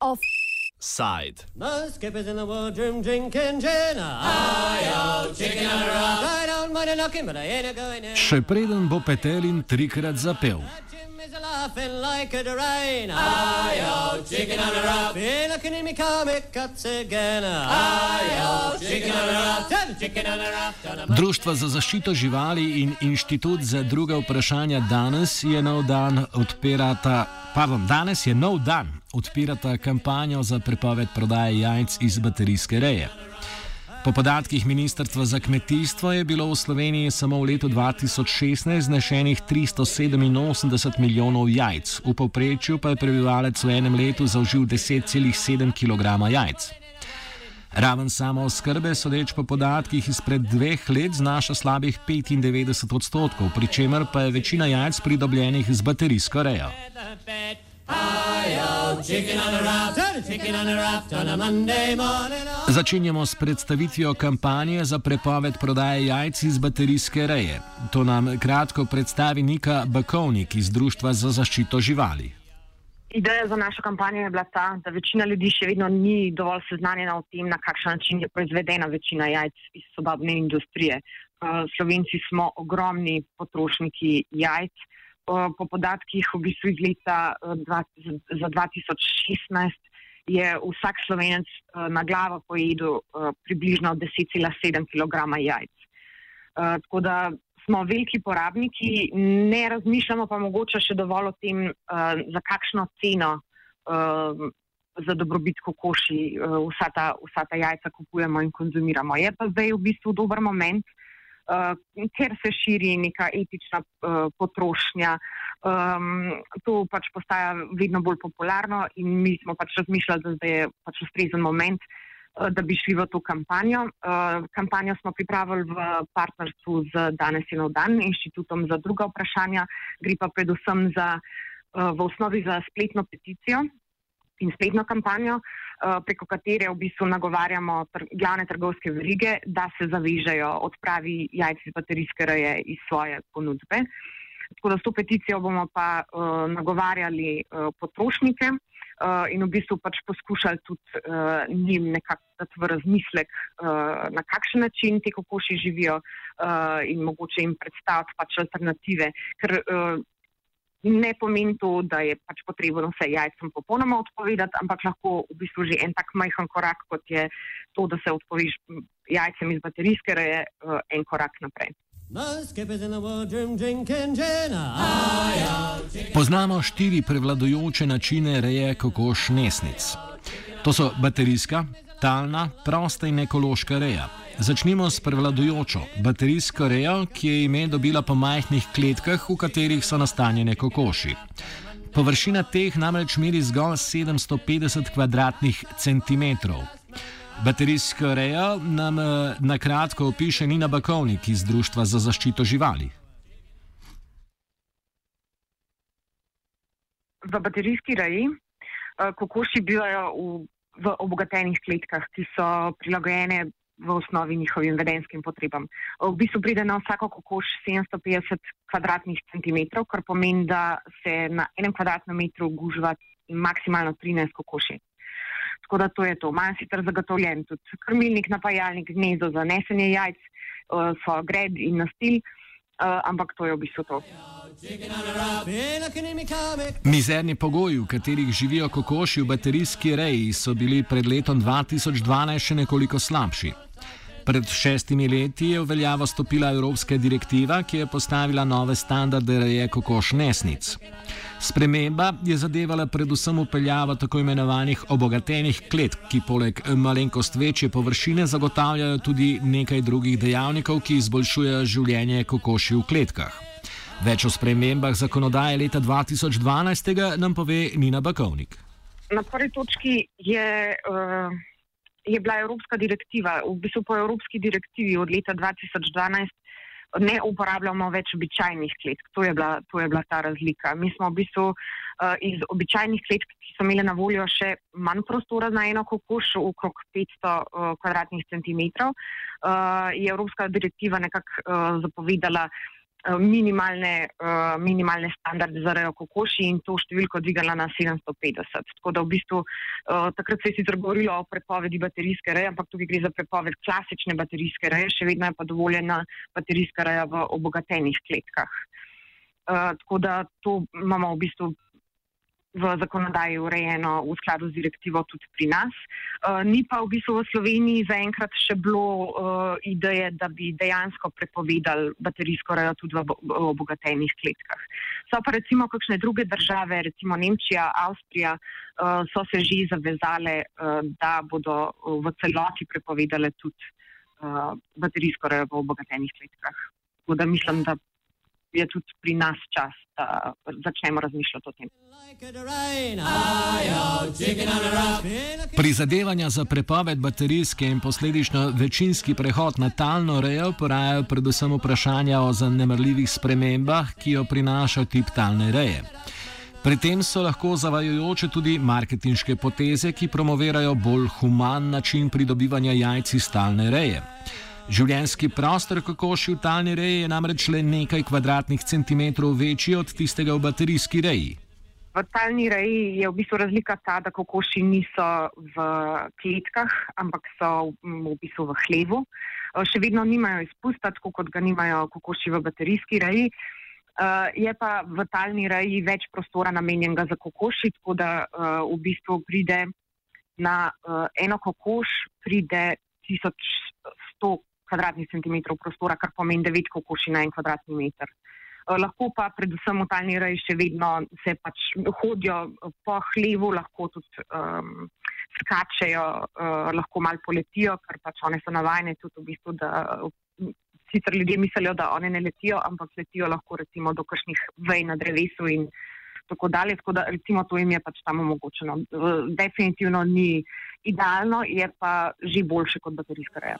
Offside. Most skippers in the wardroom drinking gin. Ayo, chicken on a rock. I don't mind a knocking, but I ain't a going in. Še preden bo Petelin trikrat zapel. Is a laughing like a rain. Ayo, chicken on a rock. Be looking in me comic cuts again. Ayo, chicken on a the chicken on a the Društvo za zaščito živali in Inštitut za druga vprašanja danes je nov dan odpirata. Pardon, danes je nov dan, odpirata kampanjo za prepoved prodaje jajc iz baterijske reje. Po podatkih Ministrstva za kmetijstvo je bilo v Sloveniji samo v letu 2016 znešenih 387 milijonov jajc, v povprečju pa je prebivalec v enem letu zaužil 10,7 kg jajc. Raven samo oskrbe, sodeč po podatkih izpred dveh let, znaša slabih 95 odstotkov, pri čemer pa je večina jajc pridobljenih z baterijsko rejo. Začenjamo s predstavitvijo kampanje za prepoved prodaje jajc iz baterijske reje. To nam kratko predstavi Nika Bakovnik iz Društva za zaščito živali. Ideja za našo kampanjo je bila ta, da večina ljudi še vedno ni dovolj seznanjena o tem, na kakšen način je proizvedena večina jajc iz sodobne industrije. Uh, Slovenci smo ogromni potrošniki jajc. Po podatkih v bistvu iz leta uh, dva- za- za 2016 je vsak slovenec uh, na glavo pojedel uh, približno 10,7 kg jajc. Tako da smo veliki porabniki, ne razmišljamo pa mogoče še dovolj o tem, za kakšno ceno za dobrobit kokoši vsa, ta, vsa ta jajca kupujemo in konzumiramo. Je pa zdaj v bistvu dober moment, uh, ker se širi neka etična uh, potrošnja. Um, to pač postaja vedno bolj popularno in mi smo pač razmišljali, da je pač ustrezen moment, uh, da bi šli v to kampanjo. Uh, kampanjo smo pripravili v partnerstvu z Danes in Ovdan, inštitutom za druga vprašanja. Gre pa predvsem za, uh, v osnovi za spletno peticijo in spletno kampanjo, uh, preko katere v bistvu nagovarjamo tr glavne trgovske verige, da se zavežejo odpravi jajc iz baterijske reje iz svoje ponudbe. Tako da s to peticijo bomo pa uh, nagovarjali uh, potrošnike uh, in v bistvu pač poskušali tudi uh, njim nekako dati v razmislek, uh, na kakšen način te kokoši živijo uh, in mogoče jim predstaviti pač alternative. Ker, uh, Ne pomeni to, da je pač potrebno vse jajcem popolnoma odpovedati, ampak lahko v bistvu že en tak majhen korak, kot je to, da se odpoveš jajcem iz baterijske reje, uh, en korak naprej. Poznamo štiri prevladujoče načine reje kokoš nesnic. To so baterijska, talna, prosta in ekološka reja. Začnimo s prevladujočo baterijsko rejo, ki je ime dobila po majhnih kletkah, v katerih so nastanjene kokoši. Površina teh namreč meri zgolj 750 kvadratnih centimetrov. Baterijsko rejo nam eh, na kratko opiše Nina Bakovnik iz Društva za zaščito živali. v baterijski reji uh, kokoši bivajo v, v obogatenih kletkah, ki so prilagojene v osnovi njihovim vedenskim potrebam. V bistvu pride na vsako kokoš 750 kvadratnih centimetrov, kar pomeni, da se na enem kvadratnem metru gužva maksimalno 13 kokoši. Tako da to je to. Manj sicer zagotovljen tudi krmilnik, napajalnik, gnezdo za nesenje jajc, so gred in nastil, uh, ampak to je v bistvu to. Mizerni pogoji, v katerih živijo kokoši v baterijski reji, so bili pred letom 2012 še nekoliko slabši. Pred šestimi leti je v veljavo stopila Evropska direktiva, ki je postavila nove standarde reje kokoš nesnic. Sprememba je zadevala predvsem upeljavo tako imenovanih obogatenih kletk, ki poleg malenkost večje površine zagotavljajo tudi nekaj drugih dejavnikov, ki izboljšujejo življenje kokoši v kletkah. Več o spremembah zakonodaje leta 2012 nam pove Nina Bakovnik. Na prvi točki je, uh, je bila Evropska direktiva. V bistvu po Evropski direktivi od leta 2012 ne uporabljamo več običajnih kletk. To je bila, to je bila ta razlika. Mi smo v bistvu uh, iz običajnih kletk, ki so imele na voljo še manj prostora za eno kokoš, okrog 500 uh, kvadratnih centimetrov, uh, je Evropska direktiva nekako uh, zapovedala. Eh, minimalne, uh, minimalne standarde za rejo kokoši in to številko dvigala na 750. Tako da v bistvu uh, takrat se je sicer govorilo o prepovedi baterijske reje, ampak tukaj gre za prepoved klasične baterijske reje, še vedno je pa dovoljena baterijska reja v obogatenih kletkah. Uh, tako da to imamo v bistvu v zakonodaji urejeno v skladu z direktivo tudi pri nas. Uh, ni pa v bistvu v Sloveniji zaenkrat še bilo uh, ideje, da bi dejansko prepovedali baterijsko rejo tudi v, obogatenih kletkah. So pa recimo kakšne druge države, recimo Nemčija, Avstrija, uh, so se že zavezale, uh, da bodo v celoti prepovedale tudi uh, baterijsko rejo v obogatenih kletkah. Tako da mislim, da je tudi pri nas čas, da začnemo razmišljati o tem. Prizadevanja za prepoved baterijske in posledično večinski prehod na talno rejo porajajo predvsem vprašanja o zanemrljivih spremembah, ki jo prinaša tip talne reje. Pri tem so lahko zavajojoče tudi marketinške poteze, ki promovirajo bolj human način pridobivanja jajc iz talne reje. Življenjski prostor kokoši v talni reji je namreč le nekaj kvadratnih centimetrov večji od tistega v baterijski reji. V talni reji je v bistvu razlika ta, da kokoši niso v kletkah, ampak so v bistvu v hlevu. Eh, še vedno nimajo izpusta, tako kot ga nimajo kokoši v baterijski reji. Eh, je pa v talni reji več prostora namenjenega za kokoši, tako da eh, v bistvu pride na eno kokoš, pride 1100 kvadratnih centimetrov prostora, kar pomeni 9 kokoši na en kvadratni meter. Eh, lahko pa predvsem v talni reji še vedno se pač hodijo po hlevu, lahko tudi um, skačejo, uh, lahko mal poletijo, ker pač one so navajene tudi v bistvu, da sicer ljudje mislijo, da one ne letijo, ampak letijo lahko recimo do kakšnih vej na drevesu in tako dalje, tako da recimo to jim je pač tam omogočeno. Definitivno ni idealno, je pa že boljše kot baterijska reja.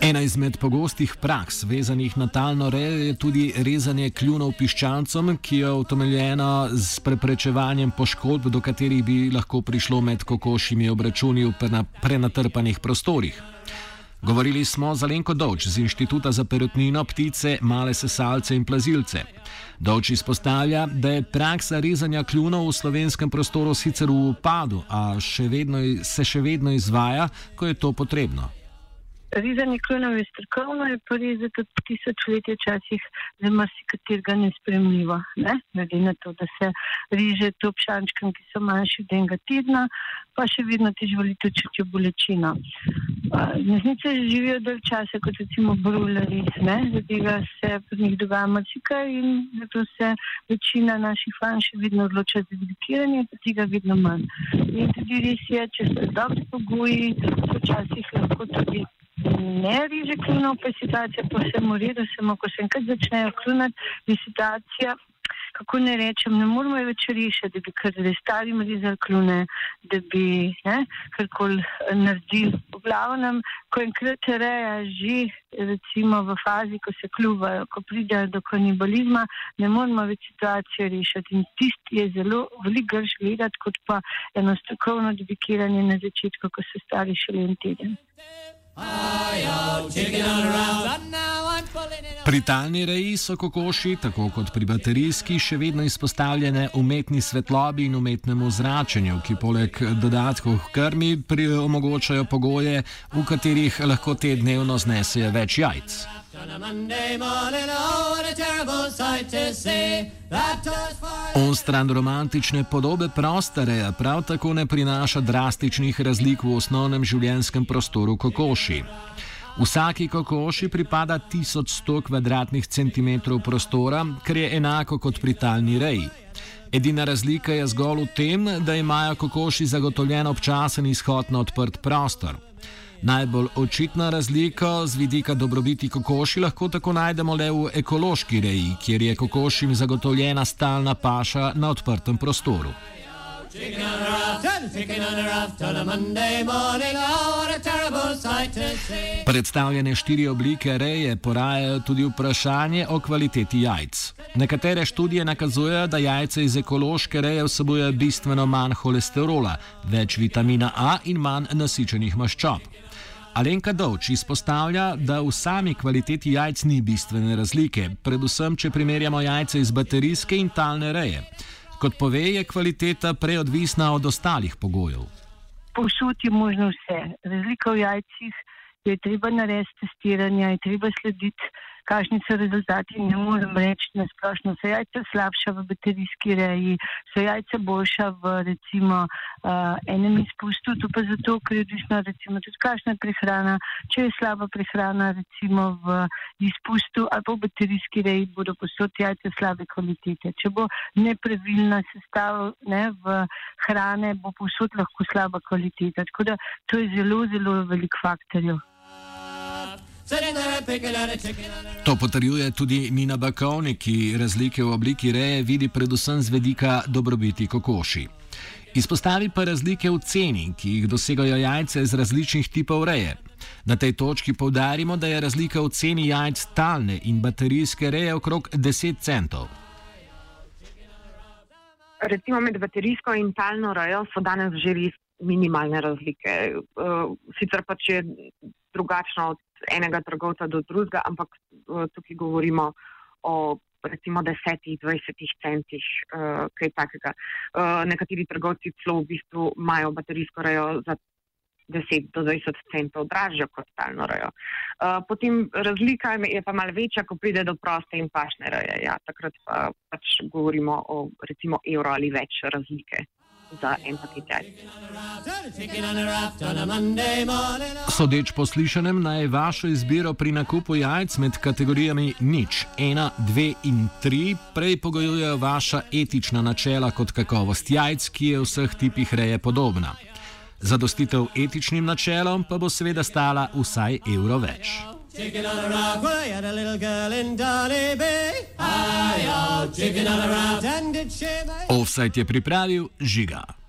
Ena izmed pogostih praks, vezanih na talno rejo, je tudi rezanje kljunov piščancem, ki je utemeljena z preprečevanjem poškodb, do katerih bi lahko prišlo med kokošimi obračuni v prenatrpanih prostorih. Govorili smo z Alenko Dovč z Inštituta za perutnino, ptice, male sesalce in plazilce. Dovč izpostavlja, da je praksa rezanja kljunov v slovenskem prostoru sicer v upadu, a še vedno, se še vedno izvaja, ko je to potrebno. Rezanje klonov je strokovno, je pa res, da tudi tisočletje časih za marsikaterega nespremljivo. Ne? Glede na to, da se reže to pšančkem, ki so manjši od enega tedna, pa še vedno ti živali čutijo bolečino. Neznice živijo dalj časa, kot recimo brulari, zato se pri njih dogaja marsikaj in zato se večina naših fan še vedno odloča za dedikiranje, pa tega vedno manj. In tudi res je, če se dobri pogoji, včasih lahko tudi ne riže klunov, pa je situacija posebno v redu, samo ko se enkrat začnejo klunati, je situacija, kako ne rečem, ne moramo več rešiti, da bi kar zdaj starim rezali klune, da bi karkoli naredili. V glavnem, ko enkrat reja že, recimo v fazi, ko se kljuvajo, ko pridejo do kanibalizma, ne moramo več situacijo rešiti. In tisti je zelo veliko grž gledati, kot pa eno strokovno dedikiranje na začetku, ko so stari šele en teden. Pri talni reji so kokoši, tako kot pri baterijski, še vedno izpostavljene umetni svetlobi in umetnemu zračenju, ki poleg dodatkov k krmi omogočajo pogoje, v katerih lahko te dnevno znesejo več jajc. On stran romantične podobe prostore prav tako ne prinaša drastičnih razlik v osnovnem življenjskem prostoru kokoši. Vsaki kokoši pripada 1100 km2 prostora, kar je enako kot pri talni reji. Edina razlika je zgolj v tem, da imajo kokoši zagotovljen občasen izhod na odprt prostor. Najbolj očitna razlika z vidika dobrobiti kokoši lahko tako najdemo le v ekološki reji, kjer je kokošim zagotovljena stalna paša na odprtem prostoru. Chicken Predstavljene štiri oblike reje porajajo tudi vprašanje o kvaliteti jajc. Nekatere študije nakazujejo, da jajce iz ekološke reje vsebujejo bistveno manj holesterola, več vitamina A in manj nasičenih maščob. Alenka Dovč izpostavlja, da v sami kvaliteti jajc ni bistvene razlike, predvsem če primerjamo jajce iz baterijske in talne reje. Kot pove, je kvaliteta preodvisna od ostalih pogojev. Povsod je možno vse. Razlika v jajcih je treba narediti testiranje, je treba slediti kakšni so rezultati, ne morem reči na splošno. So jajca slabša v baterijski reji, so jajca boljša v recimo uh, enem izpustu, to pa zato, ker je odvisno recimo tudi kakšna prehrana. Če je slaba prehrana recimo v izpustu ali pa v baterijski reji, bodo posod jajca slabe kvalitete. Če bo nepravilna sestava ne, v hrane, bo posod lahko slaba kvaliteta. Tako da to je zelo, zelo velik faktor. To potrjuje tudi Nina Bakovnik, ki razlike v obliki reje vidi predvsem z vedika dobrobiti kokoši. Izpostavi pa razlike v ceni, ki jih dosegajo jajce z različnih tipov reje. Na tej točki povdarimo, da je razlika v ceni jajc talne in baterijske reje okrog 10 centov. Recimo med baterijsko in talno rejo so danes že res minimalne razlike. Uh, sicer pa če je drugačno od enega trgovca do drugega, ampak uh, tukaj govorimo o recimo 10-20 centih, uh, kaj takega. Uh, nekateri trgovci celo v bistvu imajo baterijsko rejo za 10 do 20 centov dražjo kot talno rejo. Uh, potem razlika je pa malo večja, ko pride do proste in pašne reje. Ja, takrat pa pač govorimo o recimo evro ali več razlike za en paket jajc. Sodeč po slišanem naj vašo izbiro pri nakupu jajc med kategorijami nič, ena, dve in tri prej pogojujejo vaša etična načela kot kakovost jajc, ki je v vseh tipih reje podobna. Zadostitev etičnim načelom pa bo seveda stala vsaj evro več. Chicken on a rock, well, I had a little girl in Dolly Bay. Hi, oh, chicken on a rock, and did she... Offside je pripravil Žiga.